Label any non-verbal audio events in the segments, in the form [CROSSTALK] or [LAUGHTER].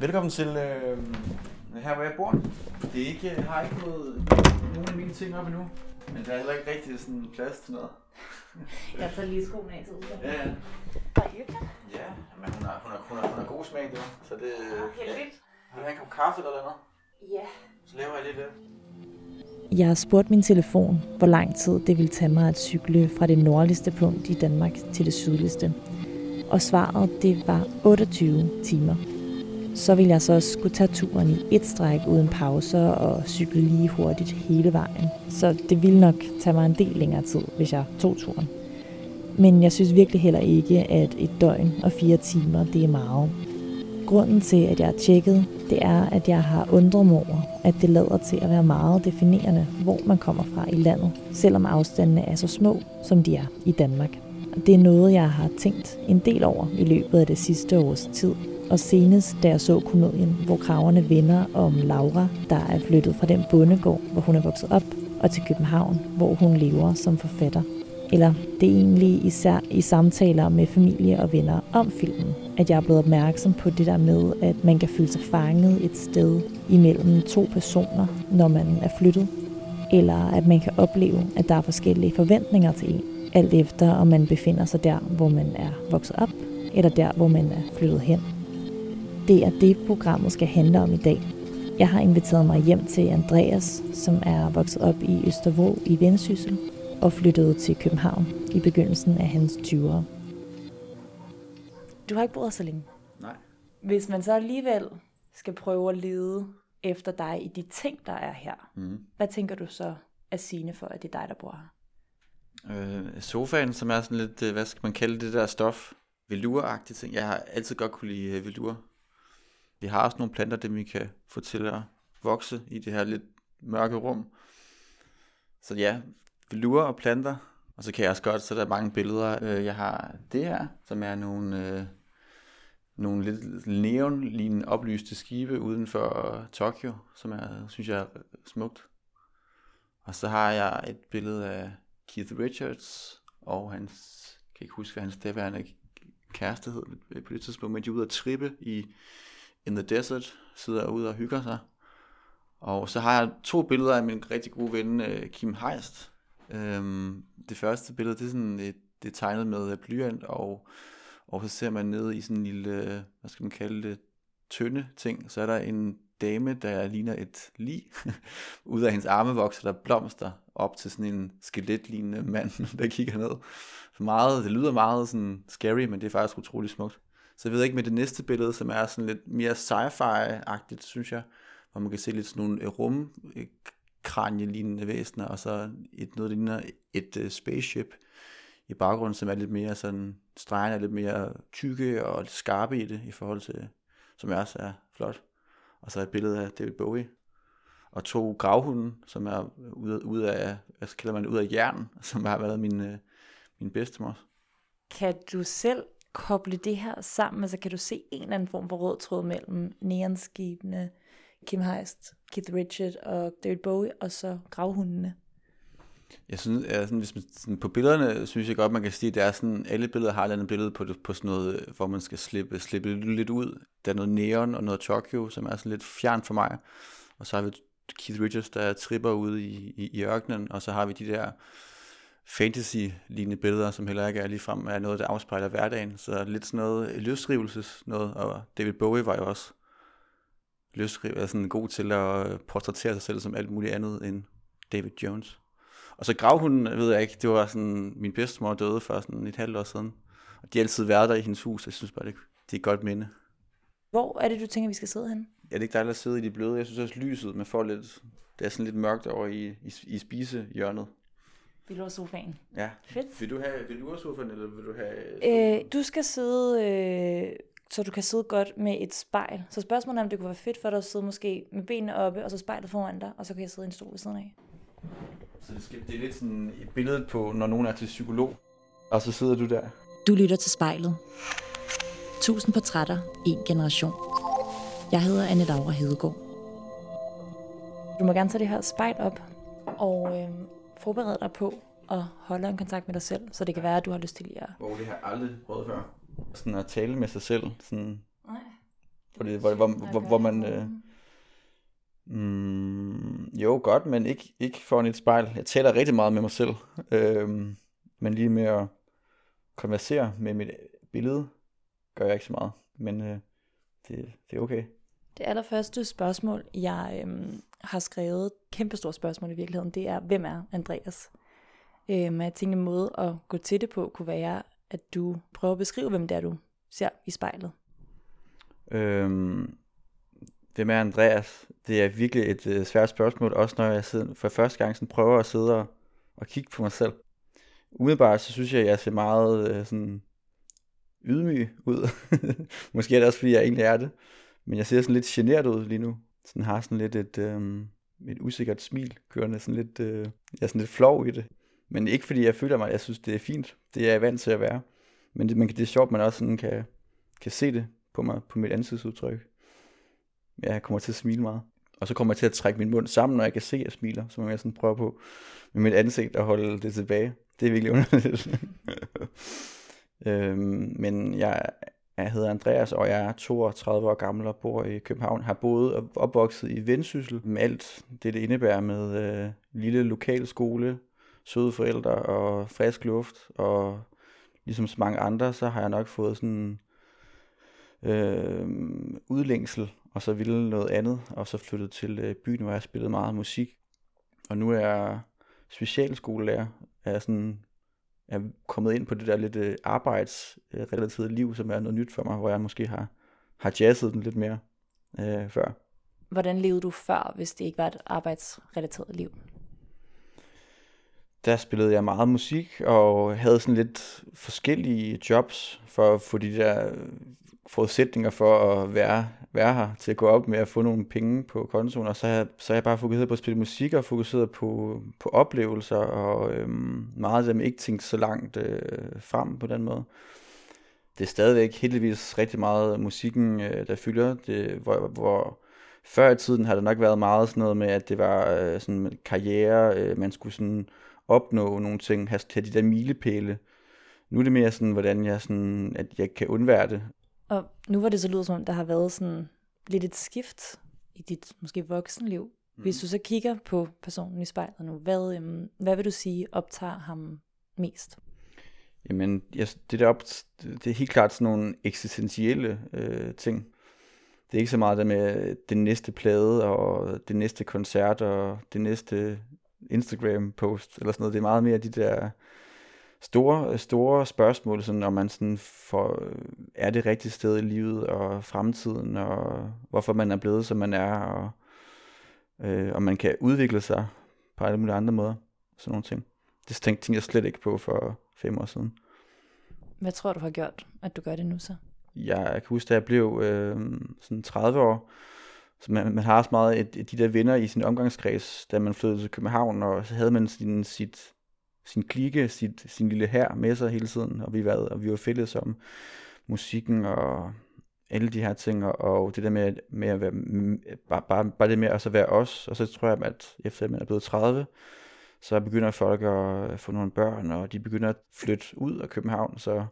Velkommen til øh, her, hvor jeg bor. Det er ikke, jeg har ikke fået nogen af mine ting op endnu, men der er heller ikke rigtig sådan plads til noget. [LAUGHS] Jeg tager lige skoene af til Ulla. Ja, ja. Hvor hyggeligt. Ja, men hun har, hun har, hun har, hun har god smag, det. Så det... Heldigt. Vil du have en kop kaffe eller noget? Ja. Så laver jeg lidt det. Jeg har spurgt min telefon, hvor lang tid det ville tage mig at cykle fra det nordligste punkt i Danmark til det sydligste. Og svaret, det var 28 timer. Så ville jeg så også skulle tage turen i et stræk uden pauser og cykle lige hurtigt hele vejen. Så det ville nok tage mig en del længere tid, hvis jeg tog turen. Men jeg synes virkelig heller ikke, at et døgn og fire timer, det er meget. Grunden til, at jeg har tjekket, det er, at jeg har undret mig over, at det lader til at være meget definerende, hvor man kommer fra i landet, selvom afstandene er så små, som de er i Danmark. Det er noget, jeg har tænkt en del over i løbet af det sidste års tid. Og senest, da jeg så komedien, hvor kraverne vender om Laura, der er flyttet fra den bondegård, hvor hun er vokset op, og til København, hvor hun lever som forfatter. Eller det er egentlig især i samtaler med familie og venner om filmen, at jeg er blevet opmærksom på det der med, at man kan føle sig fanget et sted imellem to personer, når man er flyttet. Eller at man kan opleve, at der er forskellige forventninger til en, alt efter om man befinder sig der, hvor man er vokset op, eller der, hvor man er flyttet hen. Det er det, programmet skal handle om i dag. Jeg har inviteret mig hjem til Andreas, som er vokset op i Østervå i Vendsyssel, og flyttede til København i begyndelsen af hans 20'ere. Du har ikke boet så længe. Nej. Hvis man så alligevel skal prøve at lede efter dig i de ting, der er her, Mm. hvad tænker du så er sigende for, at det er dig, der bor her? Øh, sofaen, som er sådan lidt, øh, hvad skal man kalde det der stof? Veluragtige ting. Jeg har altid godt kunne lide øh, velur. Vi har også nogle planter, dem vi kan få til at vokse i det her lidt mørke rum. Så ja, velur og planter. Og så kan jeg også godt, så der er mange billeder. Øh, jeg har det her, som er nogle, øh, nogle lidt neonlignende oplyste skibe uden for Tokyo, som jeg synes jeg er smukt. Og så har jeg et billede af Keith Richards og hans, jeg kan ikke huske, hvad hans daværende kæreste hed på det tidspunkt, men de er ude at trippe i In the Desert, sidder ude og hygger sig. Og så har jeg to billeder af min rigtig gode ven, øh, Kim Heist. Øhm, det første billede, det er sådan et, det er tegnet med blyant, og, og så ser man ned i sådan en lille, hvad skal man kalde det, tynde ting, så er der en dame, der ligner et lig. [LAUGHS] Ud af hendes arme vokser der blomster op til sådan en skeletlignende mand, [LAUGHS] der kigger ned. Så meget, det lyder meget sådan scary, men det er faktisk utrolig smukt. Så jeg ved ikke med det næste billede, som er sådan lidt mere sci-fi-agtigt, synes jeg, hvor man kan se lidt sådan nogle øh, rum øh, væsener, og så et, noget, der ligner et uh, spaceship i baggrunden, som er lidt mere sådan, stregerne er lidt mere tykke og lidt skarpe i det, i forhold til, som også er flot. Og så et billede af David Bowie. Og to gravhunde, som er ude, ude af, hvad kalder man det, af jern, [LAUGHS] som har været min, øh, min bedstemor. Kan du selv koble det her sammen? Altså kan du se en eller anden form for rød tråd mellem neonskibene, Kim Heist, Keith Richard og David Bowie, og så gravhundene? Jeg synes, jeg, sådan, hvis man, sådan, på billederne synes jeg godt, man kan sige, at det er sådan, alle billeder har et eller andet billede på, på sådan noget, øh, hvor man skal slippe, slippe lidt, lidt ud. Der er noget neon og noget Tokyo, som er sådan lidt fjern for mig. Og så har vi Keith Richards, der tripper ude i, i, i ørkenen, og så har vi de der fantasy-lignende billeder, som heller ikke er ligefrem er noget, der afspejler hverdagen. Så lidt sådan noget løsrivelses noget, og David Bowie var jo også løsriv, er sådan god til at portrættere sig selv som alt muligt andet end David Jones. Og så gravhunden, ved jeg ikke, det var sådan, min bedstemor døde for sådan et halvt år siden. Og de har altid været der i hendes hus, jeg synes bare, det, det er et godt minde. Hvor er det, du tænker, vi skal sidde hen? Ja, det er ikke dejligt at sidde i de bløde. Jeg synes også lyset, man får lidt, det er sådan lidt mørkt over i, i, i spisehjørnet. Vi lå sofaen. Ja. Fedt. Vil du have vil du have sofaen, eller vil du have... Øh, du skal sidde, øh, så du kan sidde godt med et spejl. Så spørgsmålet er, om det kunne være fedt for dig at sidde måske med benene oppe, og så spejlet foran dig, og så kan jeg sidde i en stol ved siden af. Så det, skal, det er lidt sådan et billede på, når nogen er til psykolog, og så sidder du der. Du lytter til spejlet. Tusind portrætter, en generation. Jeg hedder Anne Laura Hedegaard. Du må gerne tage det her spejl op, og øh, forberede dig på at holde en kontakt med dig selv, så det kan være, at du har lyst til lige at... Hvor det har jeg aldrig prøvet før. Sådan at tale med sig selv. Sådan, Nej. Hvor, det, hvor, hvor, hvor, hvor man... Øh, mm, jo, godt, men ikke, ikke foran et spejl. Jeg taler rigtig meget med mig selv. Øh, men lige med at konversere med mit billede, gør jeg ikke så meget. Men øh, det, det er okay. Det allerførste spørgsmål, jeg øhm, har skrevet, kæmpestort spørgsmål i virkeligheden, det er, hvem er Andreas? Øhm, jeg tænkte, en måde at gå til det på, kunne være, at du prøver at beskrive, hvem det er, du ser i spejlet. Øhm, hvem er Andreas? Det er virkelig et øh, svært spørgsmål, også når jeg sidder, for første gang sådan prøver at sidde og, og kigge på mig selv. Umiddelbart så synes jeg, at jeg ser meget øh, sådan ydmyg ud. [LAUGHS] Måske er det også, fordi jeg egentlig er det. Men jeg ser sådan lidt generet ud lige nu. Sådan har sådan lidt et, øh, et usikkert smil kørende. Sådan lidt, øh, jeg er sådan lidt flov i det. Men ikke fordi jeg føler mig, jeg synes det er fint. Det er jeg vant til at være. Men det, man, det er sjovt, man også sådan kan, kan se det på mig, på mit ansigtsudtryk. Ja, jeg kommer til at smile meget. Og så kommer jeg til at trække min mund sammen, når jeg kan se, at jeg smiler. Så må jeg sådan prøve på med mit ansigt at holde det tilbage. Det er virkelig underligt. [LAUGHS] øhm, men jeg, jeg hedder Andreas, og jeg er 32 år gammel og bor i København. Har boet og opvokset i Vendsyssel med alt det, det indebærer med øh, lille lokal skole, søde forældre og frisk luft. Og ligesom så mange andre, så har jeg nok fået sådan øh, udlængsel, og så ville noget andet, og så flyttet til øh, byen, hvor jeg spillede meget musik. Og nu er jeg specialskolelærer, er sådan er kommet ind på det der lidt øh, arbejdsrelaterede liv, som er noget nyt for mig, hvor jeg måske har, har jazzet den lidt mere øh, før. Hvordan levede du før, hvis det ikke var et arbejdsrelateret liv? Der spillede jeg meget musik, og havde sådan lidt forskellige jobs, for at få de der forudsætninger for at være, være her, til at gå op med at få nogle penge på kontoen, og så har så har jeg bare fokuseret på at spille musik, og fokuseret på, på oplevelser, og øhm, meget af dem ikke tænkt så langt øh, frem på den måde. Det er stadigvæk heldigvis rigtig meget musikken, øh, der fylder, det, hvor, hvor før i tiden har det nok været meget sådan noget med, at det var øh, sådan karriere, øh, man skulle sådan opnå nogle ting, have, have de der milepæle. Nu er det mere sådan, hvordan jeg, sådan, at jeg kan undvære det, og nu var det så lyder som om, der har været sådan lidt et skift i dit måske voksenliv. Mm. Hvis du så kigger på personen i spejlet nu, hvad, øhm, hvad vil du sige optager ham mest? Jamen, jeg, det, der op, det er helt klart sådan nogle eksistentielle øh, ting. Det er ikke så meget det med den næste plade, og det næste koncert, og det næste Instagram-post, eller sådan noget. Det er meget mere de der store, store spørgsmål, sådan, om man sådan får, er det rigtige sted i livet og fremtiden, og hvorfor man er blevet, som man er, og øh, om man kan udvikle sig på alle mulige andre måder. Sådan nogle ting. Det tænkte jeg slet ikke på for fem år siden. Hvad tror du har gjort, at du gør det nu så? Jeg kan huske, da jeg blev øh, sådan 30 år, så man, man har også meget et, et, de der venner i sin omgangskreds, da man flyttede til København, og så havde man sin, sit sin klike, sit, sin lille her med sig hele tiden, og vi var, og vi var fælles om musikken og alle de her ting, og det der med, med at være, bare, bare, bare det med at så være os, og så tror jeg, at efter at man er blevet 30, så begynder folk at få nogle børn, og de begynder at flytte ud af København, så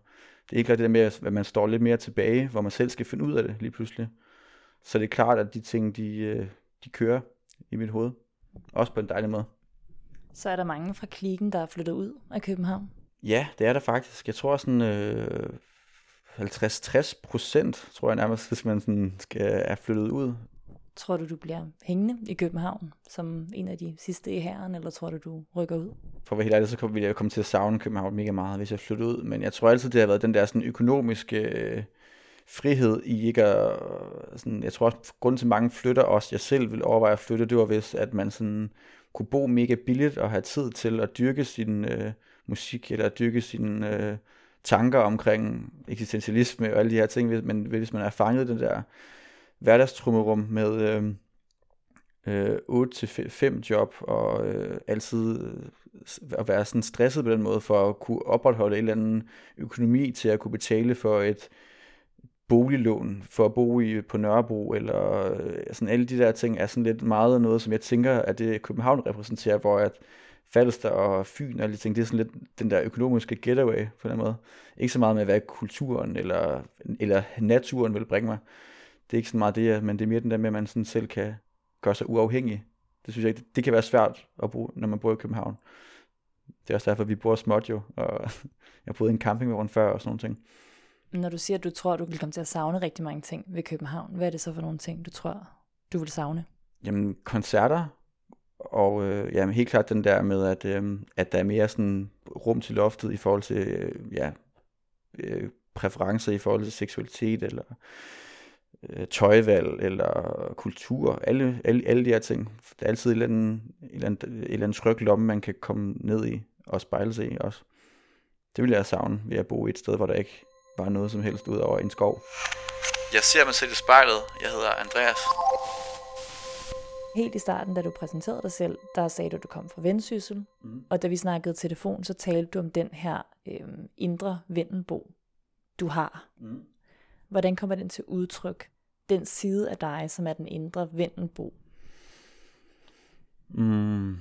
det er ikke det der med, at man står lidt mere tilbage, hvor man selv skal finde ud af det lige pludselig. Så det er klart, at de ting, de, øh, de kører i mit hoved. Også på en dejlig måde så er der mange fra klikken, der er flyttet ud af København. Ja, det er der faktisk. Jeg tror sådan øh, 50-60 procent, tror jeg nærmest, hvis man sådan skal er flyttet ud. Tror du, du bliver hængende i København som en af de sidste i herren, eller tror du, du rykker ud? For at være helt ærlig, så ville jeg komme til at savne København mega meget, hvis jeg flyttede ud. Men jeg tror altid, det har været den der sådan økonomiske øh, frihed i ikke at... Sådan, jeg tror også, grunden til mange flytter også, jeg selv vil overveje at flytte, det var hvis, at man sådan kunne bo mega billigt og have tid til at dyrke sin øh, musik eller dyrke sine øh, tanker omkring eksistentialisme og alle de her ting, men hvis man er fanget i den der hverdagstrummerum med øh, øh, 8-5 job og øh, altid øh, at være sådan stresset på den måde for at kunne opretholde en eller anden økonomi til at kunne betale for et boliglån for at bo i på Nørrebro, eller øh, sådan alle de der ting, er sådan lidt meget noget, som jeg tænker, at det København repræsenterer, hvor at Falster og Fyn og alle de ting, det er sådan lidt den der økonomiske getaway på den måde. Ikke så meget med, hvad kulturen eller, eller naturen vil bringe mig. det er ikke så meget det, men det er mere den der med, at man sådan selv kan gøre sig uafhængig. Det synes jeg, det, det kan være svært at bruge, når man bor i København. Det er også derfor, vi bor småt jo, og [LAUGHS] jeg boede i en campingvogn før og sådan nogle ting. Når du siger, at du tror, at du vil komme til at savne rigtig mange ting ved København, hvad er det så for nogle ting, du tror, du vil savne? Jamen, koncerter, og øh, jamen, helt klart den der med, at, øh, at der er mere sådan rum til loftet i forhold til øh, ja, øh, præferencer i forhold til seksualitet, eller øh, tøjvalg, eller kultur, alle, alle, alle de her ting. Der er altid et eller andet, et eller andet, et eller andet lomme, man kan komme ned i og spejle sig i også. Det vil jeg savne ved at bo et sted, hvor der ikke var noget som helst ud over en skov. Jeg ser mig selv i spejlet. Jeg hedder Andreas. Helt i starten, da du præsenterede dig selv, der sagde du, at du kom fra Vendsyssel. Mm. Og da vi snakkede telefon, så talte du om den her øh, indre vendelbo, du har. Mm. Hvordan kommer den til udtryk? Den side af dig, som er den indre vendelbo. Mm.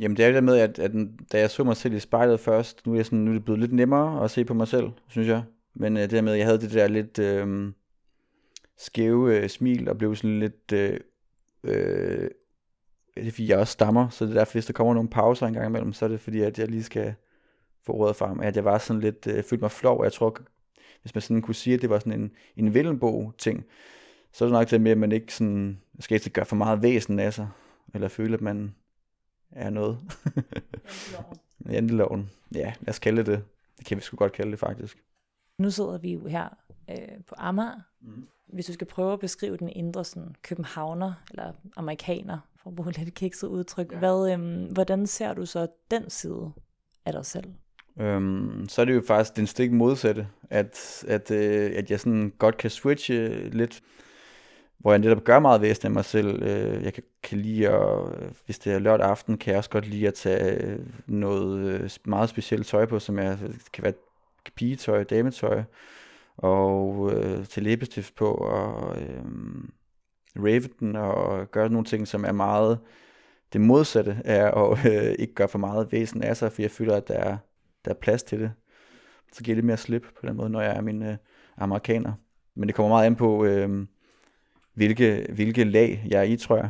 Jamen det er jo det med, at, at da jeg så mig selv i spejlet først, nu er, jeg sådan, nu er det blevet lidt nemmere at se på mig selv, synes jeg. Men øh, det der med, at jeg havde det der lidt øh, skæve øh, smil, og blev sådan lidt... Øh, øh, det er fordi, jeg også stammer, så det er derfor, hvis der kommer nogle pauser en gang imellem, så er det fordi, at jeg lige skal få ordet frem. At jeg var sådan lidt, øh, følte mig flov, og jeg tror, hvis man sådan kunne sige, at det var sådan en, en Vellenbo-ting, så er det nok det med, at man ikke sådan, skal ikke gøre for meget væsen af sig, eller føle, at man er noget. [LAUGHS] Janteloven. Ja, lad os kalde det. Det kan vi sgu godt kalde det, faktisk. Nu sidder vi jo her øh, på Amager. Mm. Hvis du skal prøve at beskrive den indre sådan, københavner, eller amerikaner, for at bruge lidt kikset udtryk, ja. hvad, øh, hvordan ser du så den side af dig selv? Øhm, så er det jo faktisk den stik modsatte, at, at, øh, at jeg sådan godt kan switche lidt, hvor jeg netop gør meget væsen af mig selv. Øh, jeg kan, kan lide at, øh, hvis det er lørdag aften, kan jeg også godt lide at tage øh, noget meget specielt tøj på, som er, kan være pigetøj, dametøj, og øh, til læbestift på, og øh, rave den, og gøre nogle ting, som er meget det modsatte af at [LAUGHS] øh, ikke gøre for meget væsen af sig, for jeg føler, at der er der er plads til det. Så giver det mere slip på den måde, når jeg er min øh, amerikaner. Men det kommer meget an på, øh, hvilke, hvilke lag jeg er i, tror jeg.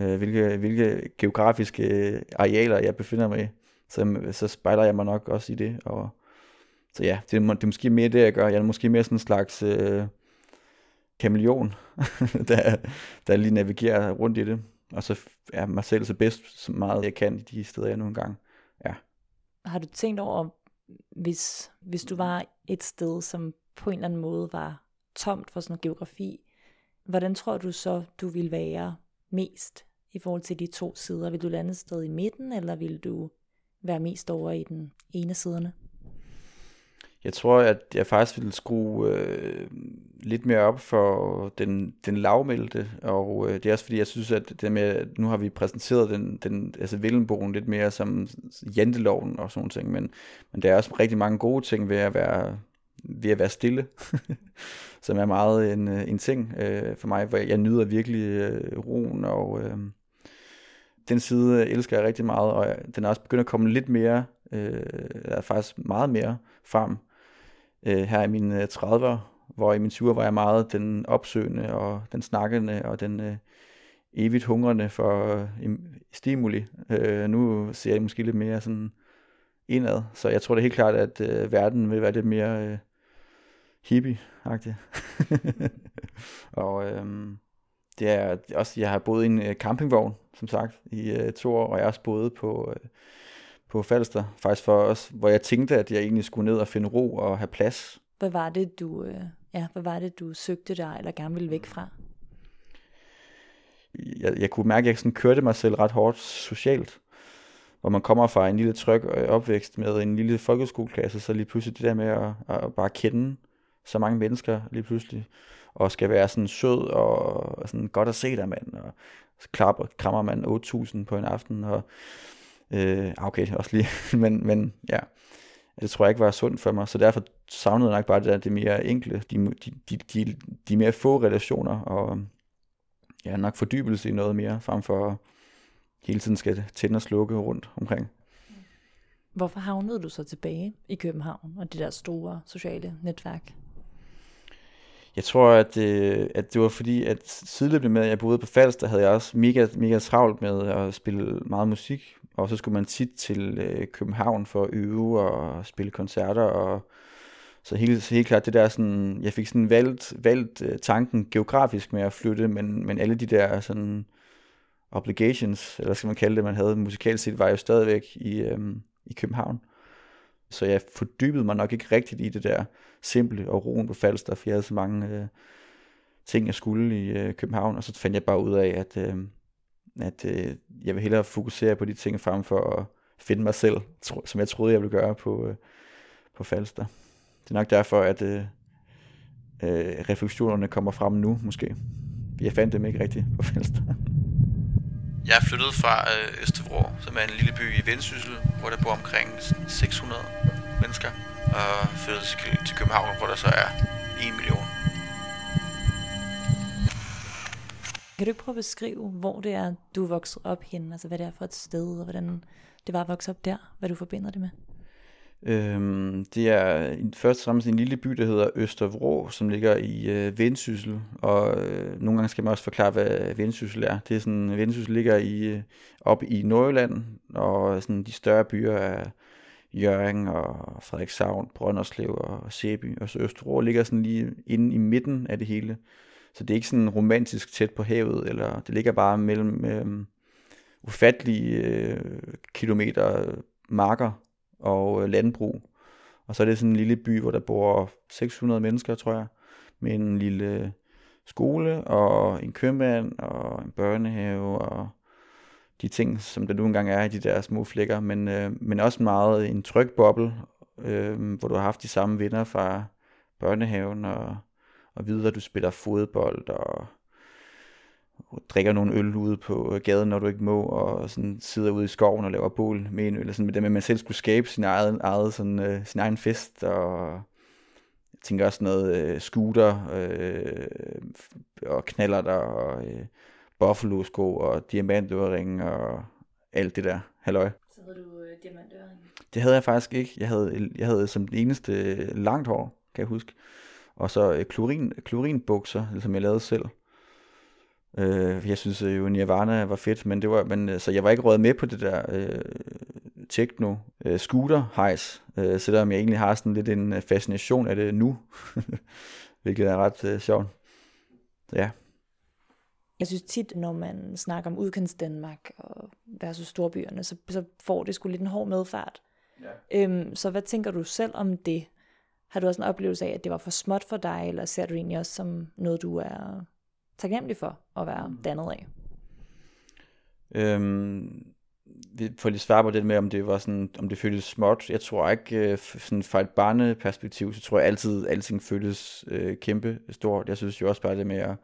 Øh, hvilke, hvilke geografiske øh, arealer jeg befinder mig i. Så, så spejler jeg mig nok også i det. Og, så ja, det, det er måske mere det, jeg gør. Jeg er måske mere sådan en slags øh, kameleon, [LAUGHS] der, der lige navigerer rundt i det. Og så er mig selv så bedst, så meget jeg kan i de steder, jeg nu engang ja. har du tænkt over, hvis, hvis du var et sted, som på en eller anden måde var tomt for sådan geografi, hvordan tror du så, du vil være mest i forhold til de to sider? Vil du lande et sted i midten, eller vil du være mest over i den ene siderne? Jeg tror, at jeg faktisk ville skrue øh, lidt mere op for den, den lavmælte, og øh, det er også fordi, jeg synes, at det med, at nu har vi præsenteret den, den altså Villenbogen lidt mere som janteloven og sådan ting, men, men der er også rigtig mange gode ting ved at være, ved at være stille, [LAUGHS] som er meget en, en ting øh, for mig, hvor jeg nyder virkelig øh, roen, og øh, den side elsker jeg rigtig meget, og den er også begyndt at komme lidt mere, øh, er faktisk meget mere frem, øh, her i mine 30'er, øh, hvor i min 20'er var jeg meget den opsøgende og den snakkende og den øh, evigt hungrende for øh, stimuli. Øh, nu ser jeg måske lidt mere sådan indad, så jeg tror det er helt klart, at øh, verden vil være lidt mere øh, hippie-agtig. [LAUGHS] og øh, det er også, jeg har boet i en øh, campingvogn, som sagt, i øh, to år, og jeg har også boet på... Øh, på Falster, faktisk for os, hvor jeg tænkte, at jeg egentlig skulle ned og finde ro og have plads. Hvad var det, du, øh, ja, hvad var det, du søgte dig, eller gerne ville væk fra? Jeg, jeg kunne mærke, at jeg sådan kørte mig selv ret hårdt socialt. Hvor man kommer fra en lille tryg øh, opvækst med en lille folkeskoleklasse, så lige pludselig det der med at, at bare kende så mange mennesker lige pludselig, og skal være sådan sød og sådan godt at se dig, mand, og så klapper, krammer man 8.000 på en aften, og Øh, ah, okay, også lige, [LAUGHS] men, men ja, det tror jeg ikke var sundt for mig, så derfor savnede jeg nok bare det, der, det mere enkle, de, de, de, de, de mere få relationer, og ja, nok fordybelse i noget mere, frem for hele tiden skal tænde og slukke rundt omkring. Hvorfor havnede du så tilbage i København og det der store sociale netværk? Jeg tror, at, øh, at det var fordi, at sideløbende med, at jeg boede på Falster, havde jeg også mega, mega travlt med at spille meget musik. Og så skulle man tit til øh, København for at øve og spille koncerter. Og, så helt, helt klart det der sådan, jeg fik sådan valgt, valgt øh, tanken geografisk med at flytte, men, men alle de der sådan obligations, eller skal man kalde det, man havde musikalt set, var jo stadigvæk i, øh, i København. Så jeg fordybede mig nok ikke rigtigt i det der simple og roen på Falster, for jeg havde så mange øh, ting, jeg skulle i øh, København, og så fandt jeg bare ud af, at, øh, at øh, jeg vil hellere fokusere på de ting, frem for at finde mig selv, tro, som jeg troede, jeg ville gøre på, øh, på Falster. Det er nok derfor, at øh, øh, refleksionerne kommer frem nu, måske. Jeg fandt dem ikke rigtigt på Falster. Jeg er flyttet fra øh, Østervrå, som er en lille by i Vendsyssel, hvor der bor omkring 600 mennesker, og flyttet til, til København, hvor der så er 1 million. Kan du ikke prøve at beskrive, hvor det er, du er vokset op henne? Altså hvad det er for et sted, og hvordan det var at vokse op der? Hvad du forbinder det med? Øhm, det er først og fremmest en lille by, der hedder Østervrå, som ligger i øh, Vendsyssel, og øh, nogle gange skal man også forklare, hvad Vendsyssel er. Det er sådan, Vendsyssel ligger i, øh, op i Nordjylland, og sådan de større byer er Jørgen og Frederikshavn, Brønderslev og Sæby, og så Østervrå ligger sådan lige inde i midten af det hele. Så det er ikke sådan romantisk tæt på havet, eller det ligger bare mellem øh, ufattelige øh, kilometer marker, og øh, landbrug. Og så er det sådan en lille by, hvor der bor 600 mennesker, tror jeg, med en lille øh, skole og en købmand og en børnehave og de ting, som der nu engang er i de der små flækker, men, øh, men også meget en tryg boble, øh, hvor du har haft de samme venner fra børnehaven og, og videre, du spiller fodbold og drikker nogle øl ude på gaden, når du ikke må, og sådan sidder ude i skoven og laver bål med en øl, eller sådan med det med, at man selv skulle skabe sin egen, eget, sådan, øh, sin egen fest, og jeg tænker også noget øh, scooter, øh, og knaller der, og øh, buffalo-sko, og diamantøring, og alt det der, halløj. Så havde du øh, diamantøring? Det havde jeg faktisk ikke. Jeg havde, jeg havde som den eneste langt hår, kan jeg huske. Og så øh, klorin, klorinbukser, som jeg lavede selv. Øh, jeg synes jo, Nirvana var fedt, men det var, men, øh, så jeg var ikke råd med på det der øh, techno øh, scooter hejs, øh, selvom jeg egentlig har sådan lidt en øh, fascination af det nu, [LAUGHS] hvilket er ret øh, sjovt. Ja. Jeg synes tit, når man snakker om udkants Danmark og versus storbyerne, så, så får det sgu lidt en hård medfart. Ja. Øhm, så hvad tænker du selv om det? Har du også en oplevelse af, at det var for småt for dig, eller ser du egentlig også som noget, du er taknemmelig for at være mm. dannet af? Øhm, vi får lige svar på det med, om det var sådan, om det føltes småt. Jeg tror ikke, øh, sådan fra et barneperspektiv, så tror jeg altid, at alting føltes øh, kæmpe stort. Jeg synes jo også bare det med at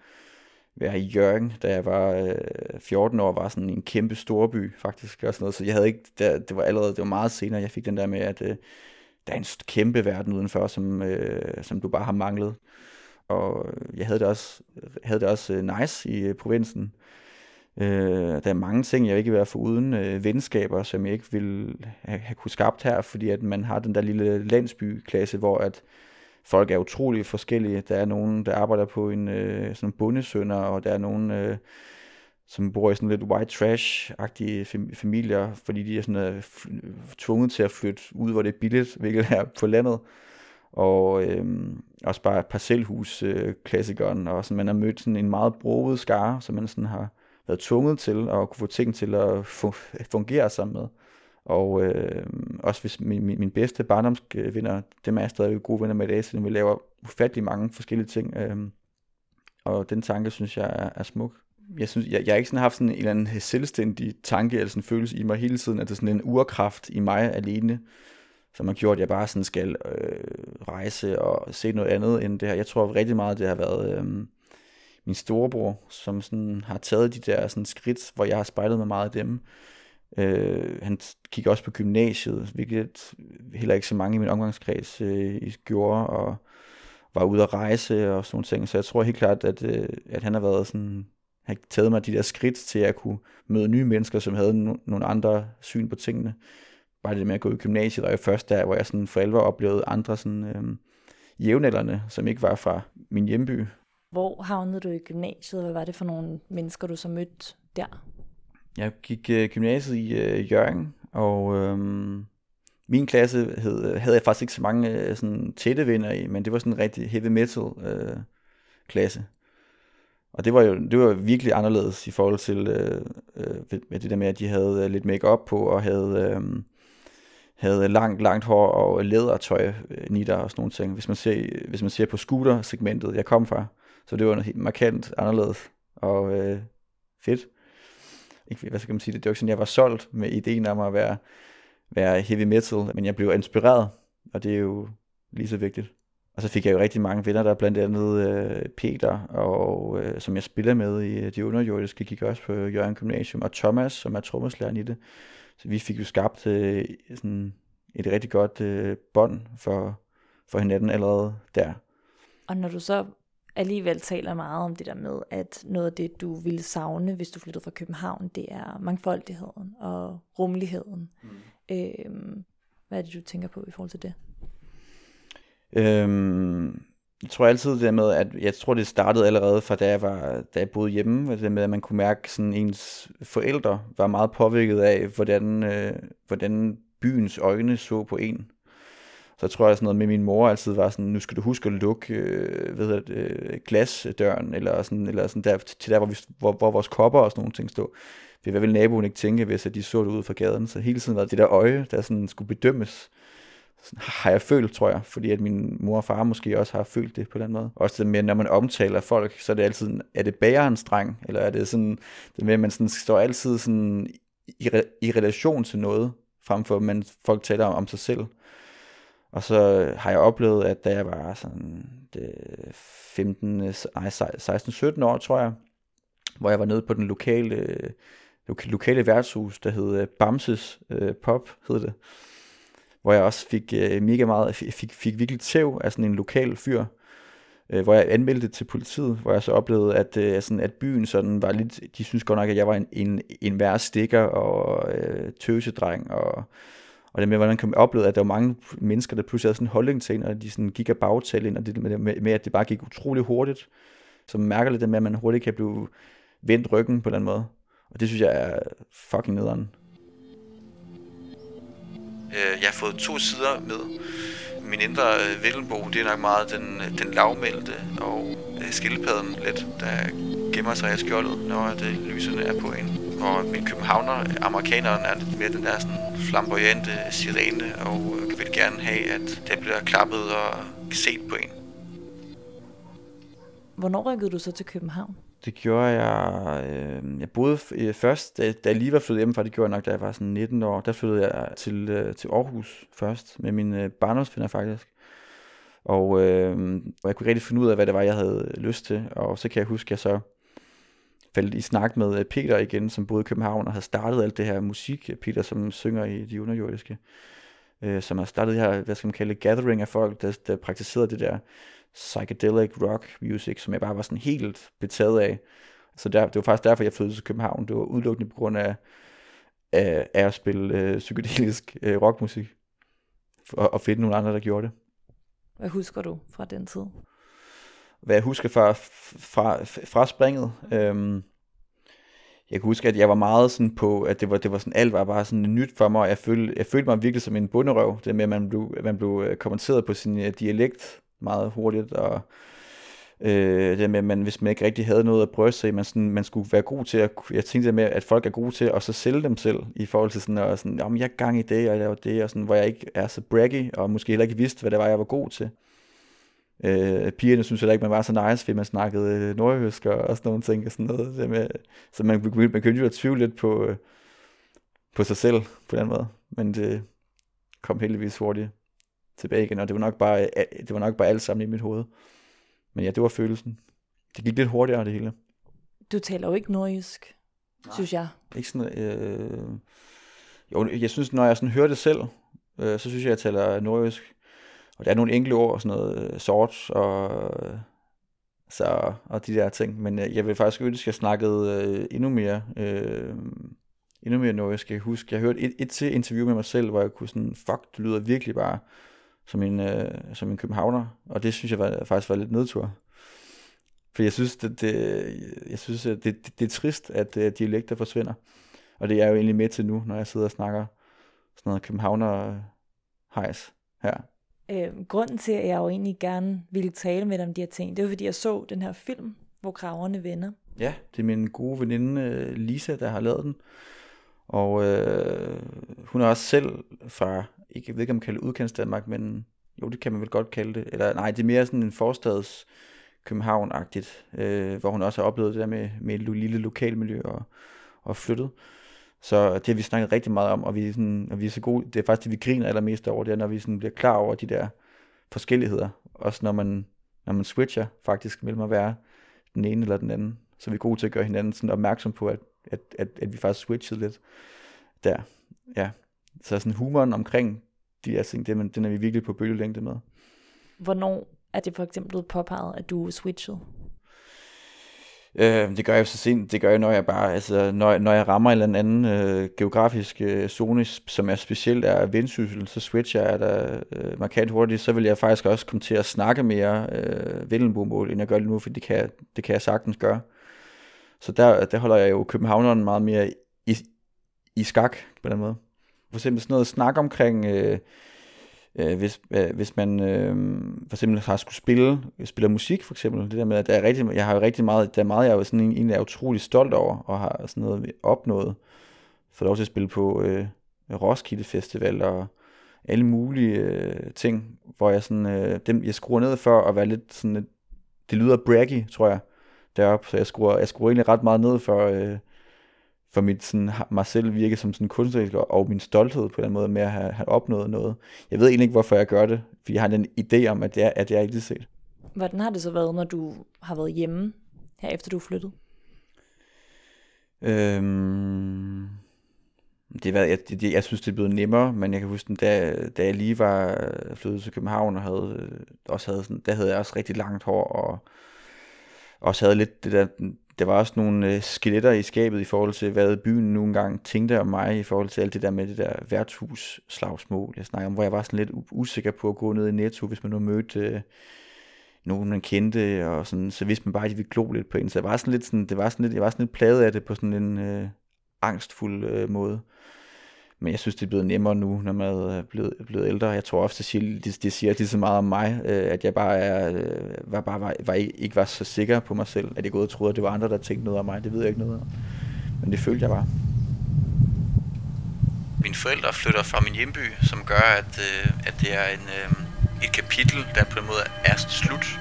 være i Jørgen, da jeg var øh, 14 år, var sådan en kæmpe storby faktisk og sådan noget. Så jeg havde ikke, der, det var allerede, det var meget senere, jeg fik den der med, at øh, der er en kæmpe verden udenfor, som, øh, som du bare har manglet og øh, jeg havde det også, havde det også øh, nice i øh, provinsen. Øh, der er mange ting, jeg ikke vil være for uden øh, venskaber, som jeg ikke ville have, have kunne skabt her, fordi at man har den der lille landsbyklasse, hvor at folk er utrolig forskellige. Der er nogen, der arbejder på en øh, sådan bundesønder, og der er nogen, øh, som bor i sådan lidt white trash-agtige familier, fordi de er sådan øh, tvunget til at flytte ud, hvor det er billigt, hvilket er på landet og øhm, også bare parcelhus-klassikeren, øh, og sådan, man har mødt sådan en meget broet skare, som man sådan har været tvunget til at kunne få ting til at fungere sammen med. Og øh, også hvis min, min, min bedste barndomsvenner, dem er jeg stadig gode venner med i dag, så vi laver ufattelig mange forskellige ting. Øh, og den tanke, synes jeg, er, er smuk. Jeg, synes, jeg, jeg har ikke sådan haft sådan en eller anden selvstændig tanke eller sådan en følelse i mig hele tiden, at det er sådan en urkraft i mig alene, som har gjort, at jeg bare sådan skal øh, rejse og se noget andet end det her. Jeg tror rigtig meget, det har været øh, min storebror, som sådan har taget de der sådan skridt, hvor jeg har spejlet mig meget af dem. Øh, han gik også på gymnasiet, hvilket heller ikke så mange i min omgangskreds øh, gjorde, og var ude at rejse og sådan ting. Så jeg tror helt klart, at, øh, at han har været sådan, har taget mig de der skridt til at kunne møde nye mennesker, som havde no- nogle andre syn på tingene bare det med at gå i gymnasiet, var jo først der, hvor jeg sådan for alvor oplevede andre sådan, øh, jævnaldrende, som ikke var fra min hjemby. Hvor havnede du i gymnasiet? Hvad var det for nogle mennesker, du så mødte der? Jeg gik øh, gymnasiet i øh, Jørgen, og øh, min klasse hed, havde jeg faktisk ikke så mange øh, sådan tætte venner i, men det var sådan en rigtig heavy metal øh, klasse. Og det var jo det var virkelig anderledes i forhold til øh, øh, med det der med, at de havde øh, lidt makeup på og havde, øh, havde langt, langt hår og lædertøj, øh, nitter og sådan nogle ting. Hvis man ser, hvis man ser på scooter-segmentet, jeg kom fra, så det var noget helt markant anderledes og øh, fedt. Ikke, hvad skal man sige det? Det var ikke sådan, jeg var solgt med ideen om at være, være heavy metal, men jeg blev inspireret, og det er jo lige så vigtigt. Og så fik jeg jo rigtig mange venner, der blandt andet øh, Peter, og, øh, som jeg spiller med i øh, de underjordiske, gik også på Jørgen Gymnasium, og Thomas, som er trommeslæren i det. Så vi fik jo skabt øh, sådan et rigtig godt øh, bånd for, for hinanden allerede der. Og når du så alligevel taler meget om det der med, at noget af det, du ville savne, hvis du flyttede fra København, det er mangfoldigheden og rummeligheden. Mm. Øhm, hvad er det, du tænker på i forhold til det? Øhm, jeg tror altid det med, at jeg tror det startede allerede fra da jeg, var, da jeg boede hjemme, det med at man kunne mærke, sådan ens forældre var meget påvirket af, hvordan, øh, hvordan byens øjne så på en. Så jeg tror jeg sådan noget med min mor altid var sådan, nu skal du huske at lukke øh, ved det, øh, glasdøren, eller sådan, eller sådan der, til der, hvor, vi, hvor, hvor vores kopper og sådan nogle ting stod. Hvad ville naboen ikke tænke, hvis at de så det ud fra gaden? Så hele tiden var det der øje, der sådan skulle bedømmes har jeg følt, tror jeg, fordi at min mor og far måske også har følt det på den måde. Også det med, når man omtaler folk, så er det altid, er det bærerens dreng, eller er det sådan, det med, at man sådan står altid sådan i, i relation til noget, frem for at man, folk taler om, om sig selv. Og så har jeg oplevet, at da jeg var sådan det 15, nej, 16-17 år, tror jeg, hvor jeg var nede på den lokale, lokale værtshus, der hed øh, Bamses øh, Pop, hed det hvor jeg også fik øh, mega meget, fik, fik virkelig tæv af sådan en lokal fyr, øh, hvor jeg anmeldte det til politiet, hvor jeg så oplevede, at, øh, sådan, at byen sådan var lidt, de synes godt nok, at jeg var en, en, en værre stikker og øh, tøsedreng, og, og det med, hvordan man opleve, at der var mange mennesker, der pludselig havde sådan en holdning til en, og de sådan gik af bagtal ind, og det med, med, med, at det bare gik utrolig hurtigt, så man mærker lidt det med, at man hurtigt kan blive vendt ryggen på den måde. Og det synes jeg er fucking nederen. Øh, jeg har fået to sider med. Min indre øh, Vittelbo, det er nok meget den, øh, den lavmælte og øh, skildpadden lidt, der gemmer sig i skjoldet, når øh, det lysene er på en. Og min københavner, amerikaneren, er lidt mere den der sådan flamboyante sirene, og øh, vil gerne have, at det bliver klappet og set på en. Hvornår rykkede du så til København? Det gjorde jeg, øh, jeg boede øh, først, da, da jeg lige var flyttet hjemmefra, det gjorde jeg nok, da jeg var sådan 19 år, der flyttede jeg til, øh, til Aarhus først, med min øh, barndomsfinder faktisk. Og, øh, og jeg kunne rigtig finde ud af, hvad det var, jeg havde lyst til, og så kan jeg huske, at jeg så faldt i snak med øh, Peter igen, som boede i København og havde startet alt det her musik, øh, Peter som synger i De Underjordiske, øh, som har startet det her, hvad skal man kalde gathering af folk, der, der praktiserede det der psychedelic rock music, som jeg bare var sådan helt betaget af. Så der, det var faktisk derfor, jeg flyttede til København. Det var udelukkende på grund af, af, af at spille øh, psykedelisk øh, rockmusik. Og, og finde nogle andre, der gjorde det. Hvad husker du fra den tid? Hvad jeg husker fra, fra, fra springet? Øhm, jeg kan huske, at jeg var meget sådan på, at det var, det var sådan, alt var bare sådan nyt for mig, og jeg følte, jeg følte mig virkelig som en bunderøv, det med, at man blev, man blev øh, kommenteret på sin uh, dialekt, meget hurtigt, og øh, det med, at man, hvis man ikke rigtig havde noget at prøve sig man, sådan, man skulle være god til at, jeg tænkte med, at folk er gode til at så sælge dem selv, i forhold til sådan, og sådan, om jeg er gang i det, og jeg laver det, og sådan, hvor jeg ikke er så braggy, og måske heller ikke vidste, hvad det var, jeg var god til. Øh, pigerne synes heller ikke, man var så nice, fordi man snakkede øh, nordjysk og sådan nogle ting, og sådan noget, det med, så man, man, man kunne jo tvivle lidt på, øh, på sig selv, på den måde, men det kom heldigvis hurtigt tilbage igen, og det var nok bare, det var nok bare alt sammen i mit hoved. Men ja, det var følelsen. Det gik lidt hurtigere, det hele. Du taler jo ikke nordjysk, Nej. synes jeg. Ikke sådan, øh... Jo, jeg synes, når jeg sådan hører det selv, øh, så synes jeg, jeg taler nordjysk. Og der er nogle enkelte ord, sådan noget øh, sort og, så, og de der ting. Men øh, jeg vil faktisk ønske, at jeg snakkede øh, endnu mere øh, endnu mere nordjysk. Jeg kan huske, jeg hørte et, et til interview med mig selv, hvor jeg kunne sådan, fuck, det lyder virkelig bare som en, øh, som en københavner, og det synes jeg var, faktisk var lidt nedtur. For jeg synes, det, det, jeg synes at det, det, det er trist, at uh, dialekter forsvinder. Og det er jeg jo egentlig med til nu, når jeg sidder og snakker sådan noget københavner hejs her. Øh, grunden til, at jeg jo egentlig gerne ville tale med dig om de her ting, det var, fordi jeg så den her film, hvor kraverne vender. Ja, det er min gode veninde øh, Lisa, der har lavet den. Og øh, hun er også selv fra, ikke, jeg ved ikke om man kalder det udkants Danmark, men jo, det kan man vel godt kalde det. Eller nej, det er mere sådan en forstads København-agtigt, øh, hvor hun også har oplevet det der med, med et lille lokalmiljø og, og flyttet. Så det har vi snakket rigtig meget om, og vi er, sådan, og vi er så gode. Det er faktisk det, vi griner allermest over, det er, når vi sådan bliver klar over de der forskelligheder. Også når man, når man switcher faktisk mellem at være den ene eller den anden. Så vi er gode til at gøre hinanden sådan opmærksom på, at, at, at, at vi faktisk switchede lidt der. Ja. Så sådan humoren omkring de her ting, den, den er vi virkelig på bølgelængde med. Hvornår er det for eksempel blevet påpeget, at du switchede? Øh, det gør jeg så sent. Det gør jeg, når jeg bare, altså, når, når jeg rammer en eller anden øh, geografisk øh, zone, som er specielt er vendsyssel, så switcher jeg der øh, markant hurtigt. Så vil jeg faktisk også komme til at snakke mere øh, Vellenbo-mål, end jeg gør det nu, for det kan, det kan jeg sagtens gøre. Så der, der holder jeg jo københavneren meget mere i, i skak på den måde. For eksempel sådan noget snak omkring... Øh, øh, hvis, øh, hvis man øh, for eksempel har skulle spille, spiller musik for eksempel, det der med, at der er rigtig, jeg har jo rigtig meget, der er meget, jeg er sådan egentlig er utrolig stolt over, og har sådan noget opnået, for lov til at spille på øh, Roskilde Festival, og alle mulige øh, ting, hvor jeg sådan, øh, dem, jeg skruer ned for at være lidt sådan, det lyder braggy, tror jeg, deroppe, så jeg skruer, jeg skruer egentlig ret meget ned for, øh, for mit, sådan, mig selv virke som sådan kunstnerisk, og min stolthed på den måde med at have, have opnået noget. Jeg ved egentlig ikke, hvorfor jeg gør det, for jeg har den idé om, at det er, at jeg ikke set. Hvordan har det så været, når du har været hjemme, her efter du er flyttet? Øhm, det var, jeg, det, jeg synes, det er blevet nemmere, men jeg kan huske, da, da jeg lige var flyttet til København, og havde, også havde sådan, der havde jeg også rigtig langt hår, og også havde lidt det der der var også nogle øh, skeletter i skabet i forhold til, hvad byen nu engang tænkte om mig, i forhold til alt det der med det der værtshus-slagsmål, jeg snakker om, hvor jeg var sådan lidt usikker på at gå ned i Netto, hvis man nu mødte øh, nogen, man kendte, og sådan, så vidste man bare, at de ville glo lidt på en. Så jeg var sådan lidt, sådan, det var sådan lidt, jeg var sådan lidt plaget af det på sådan en øh, angstfuld øh, måde. Men jeg synes, det er blevet nemmere nu, når man er blevet, blevet ældre. Jeg tror ofte, det det, de siger lige så meget om mig, øh, at jeg bare, er, øh, var, bare var, var, ikke var så sikker på mig selv, at jeg gået og troede, at det var andre, der tænkte noget om mig. Det ved jeg ikke noget om. Men det følte jeg bare. Mine forældre flytter fra min hjemby, som gør, at, øh, at det er en, øh, et kapitel, der på en måde er slut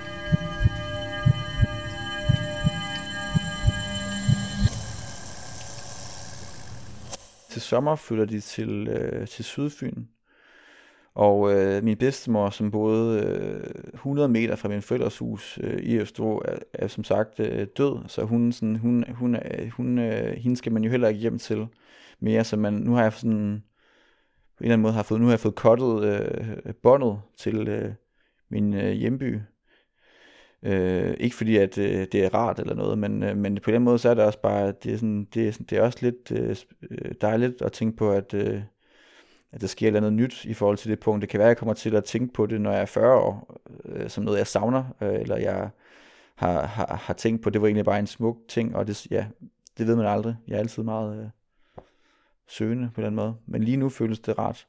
til sommer flytter de til, øh, til Sydfyn. Og øh, min bedstemor, som boede øh, 100 meter fra min forældres hus øh, i Østro, er, er som sagt øh, død. Så hun, sådan, hun, hun, hun, øh, hende skal man jo heller ikke hjem til mere. Så man, nu har jeg sådan, på en eller anden måde har fået, nu har jeg fået kottet øh, båndet til øh, min øh, hjemby. Øh, ikke fordi, at øh, det er rart eller noget, men, øh, men på den måde, så er det også bare, det er, sådan, det er, sådan, det er også lidt øh, øh dejligt at tænke på, at, øh, at der sker noget nyt i forhold til det punkt. Det kan være, at jeg kommer til at tænke på det, når jeg er 40 år, øh, som noget, jeg savner, øh, eller jeg har, har, har tænkt på, det var egentlig bare en smuk ting, og det, ja, det ved man aldrig. Jeg er altid meget øh, søgende på den måde, men lige nu føles det rart.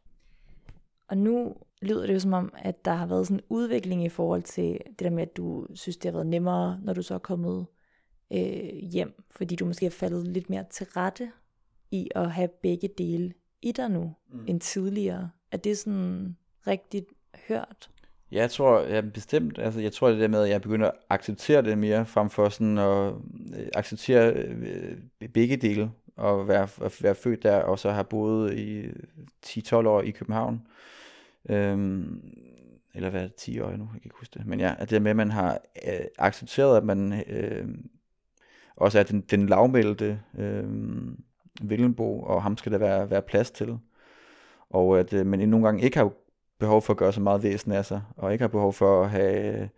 Og nu lyder det jo som om, at der har været sådan en udvikling i forhold til det der med, at du synes, det har været nemmere, når du så er kommet øh, hjem, fordi du måske har faldet lidt mere til rette i at have begge dele i dig nu, mm. end tidligere. Er det sådan rigtigt hørt? Ja, jeg tror ja, bestemt, altså jeg tror det der med, at jeg begynder at acceptere det mere, frem for sådan at øh, acceptere øh, begge dele, og være, at være født der, og så have boet i 10-12 år i København. Øhm, eller hvad er det, 10 år nu, jeg kan ikke huske det. Men ja, at det med, at man har øh, accepteret, at man øh, også er den, den lavmældte øh, Villenbo, og ham skal der være, være plads til. Og at øh, man nogle gange ikke har behov for at gøre så meget væsen af sig, og ikke har behov for at have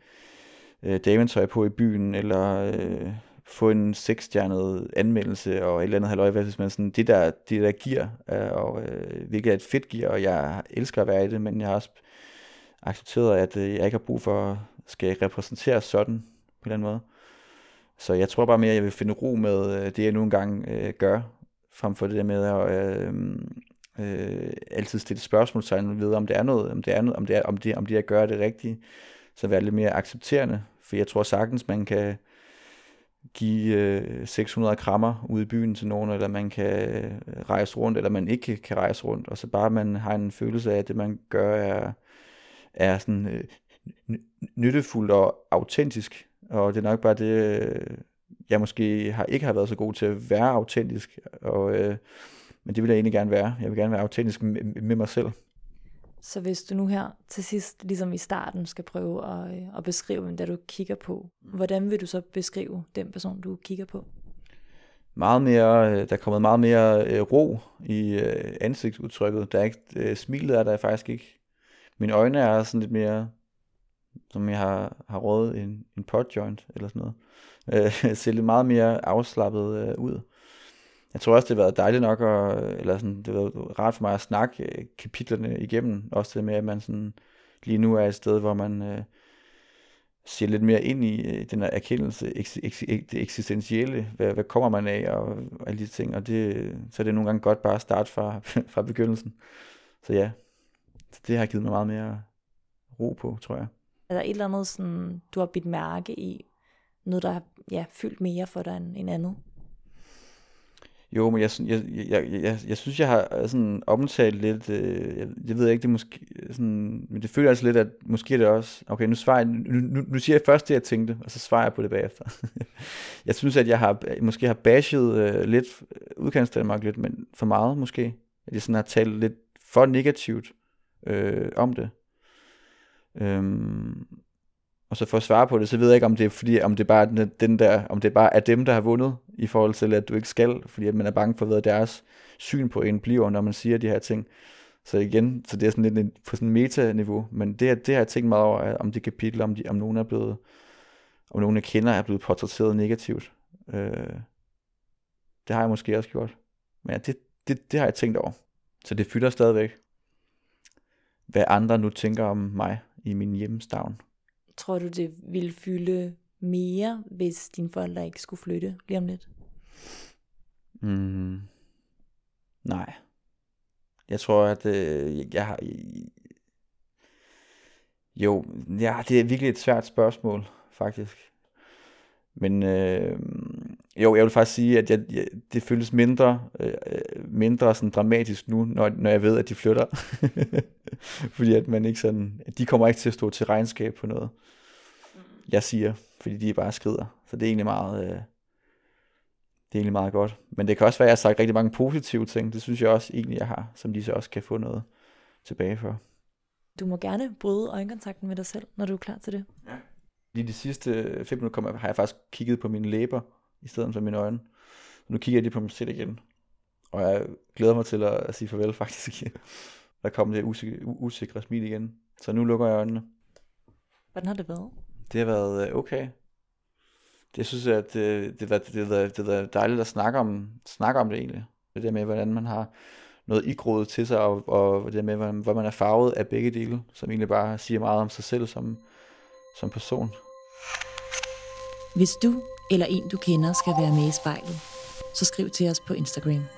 øh, dametøj på i byen, eller øh, få en seksstjernet anmeldelse og et eller andet halvøj, hvis man sådan, det der, det der gear, og og øh, hvilket er et fedt gear, og jeg elsker at være i det, men jeg har også accepteret, at øh, jeg ikke har brug for, skal repræsentere sådan på en eller anden måde. Så jeg tror bare mere, at jeg vil finde ro med øh, det, jeg nu engang øh, gør, frem for det der med at øh, øh, altid stille spørgsmålstegn ved, om det er noget, om det er noget, om det er, om det, om det jeg gør det rigtige, så være lidt mere accepterende, for jeg tror sagtens, man kan give øh, 600 krammer ude i byen til nogen, eller man kan øh, rejse rundt, eller man ikke kan rejse rundt, og så bare man har en følelse af, at det man gør er, er sådan øh, nyttefuldt og autentisk, og det er nok bare det, øh, jeg måske har, ikke har været så god til at være autentisk, og, øh, men det vil jeg egentlig gerne være. Jeg vil gerne være autentisk med, med mig selv. Så hvis du nu her til sidst, ligesom i starten, skal prøve at, øh, at beskrive, hvem du kigger på, hvordan vil du så beskrive den person, du kigger på? Meget mere, øh, der er kommet meget mere øh, ro i ansigtsudtrykket. Der er ikke, smilet er der faktisk ikke. Mine øjne er sådan lidt mere, som jeg har, har rådet en, en pot joint eller sådan noget. [LAUGHS] ser lidt meget mere afslappet ud jeg tror også, det har været dejligt nok, at, eller sådan, det har været rart for mig at snakke øh, kapitlerne igennem. Også det med, at man sådan, lige nu er et sted, hvor man øh, ser lidt mere ind i øh, den her erkendelse, eks, eks, det eksistentielle. Hvad, hvad kommer man af, og, og alle de ting. Og det, så er det nogle gange godt bare at starte fra, [LAUGHS] fra begyndelsen. Så ja, det har givet mig meget mere ro på, tror jeg. Er der et eller andet, sådan, du har bidt mærke i, noget, der har ja, fyldt mere for dig end, end andet? Jo, men jeg, jeg, jeg, jeg, jeg synes, jeg har øh, sådan omtalt lidt, øh, jeg, jeg ved ikke, det måske øh, sådan, men det føler altså lidt, at måske er det også, okay, nu, svarer jeg, nu, nu, nu siger jeg først det, jeg tænkte, og så svarer jeg på det bagefter. [LAUGHS] jeg synes, at jeg har, øh, måske har bashet øh, lidt udkants Danmark lidt, men for meget måske, at jeg sådan har talt lidt for negativt øh, om det. Øhm, og så for at svare på det, så ved jeg ikke, om det er fordi, om det bare er den der, om det bare er dem, der har vundet, i forhold til, at du ikke skal, fordi at man er bange for, hvad deres syn på en bliver, når man siger de her ting. Så igen, så det er sådan lidt på sådan meta-niveau, men det, det har jeg tænkt meget over, om det kapitel, om, de, om nogen er blevet, om nogen jeg kender er blevet portrætteret negativt. Øh, det har jeg måske også gjort. Men ja, det, det, det har jeg tænkt over. Så det fylder stadigvæk, hvad andre nu tænker om mig i min hjemstavn. Tror du, det ville fylde mere, hvis dine forældre ikke skulle flytte lige om lidt? Mm, nej. Jeg tror, at øh, jeg har... Øh, jo, ja, det er virkelig et svært spørgsmål, faktisk. Men øh, jo, jeg vil faktisk sige, at jeg, jeg, det føles mindre, øh, øh mindre sådan dramatisk nu, når, når jeg ved, at de flytter. [LAUGHS] [LAUGHS] Fordi at man ikke sådan, de kommer ikke til at stå til regnskab på noget jeg siger, fordi de bare skrider. Så det er egentlig meget, øh, det er egentlig meget godt. Men det kan også være, at jeg har sagt rigtig mange positive ting. Det synes jeg også egentlig, jeg har, som de så også kan få noget tilbage for. Du må gerne bryde øjenkontakten med dig selv, når du er klar til det. Ja. Lige de sidste fem minutter har jeg faktisk kigget på mine læber, i stedet for mine øjne. Nu kigger jeg lige på mig selv igen. Og jeg glæder mig til at, sige farvel [LAUGHS] faktisk. Der kommer det usikre, usikre smil igen. Så nu lukker jeg øjnene. Hvordan har det været? Det har været øh, okay. Det synes jeg, at det, det, det, det, det, det er dejligt at snakke om, snakke om det egentlig. Det der med, hvordan man har noget igroet til sig, og, og det der med, hvordan, hvor man er farvet af begge dele, som egentlig bare siger meget om sig selv som, som person. Hvis du eller en, du kender, skal være med i spejlet, så skriv til os på Instagram.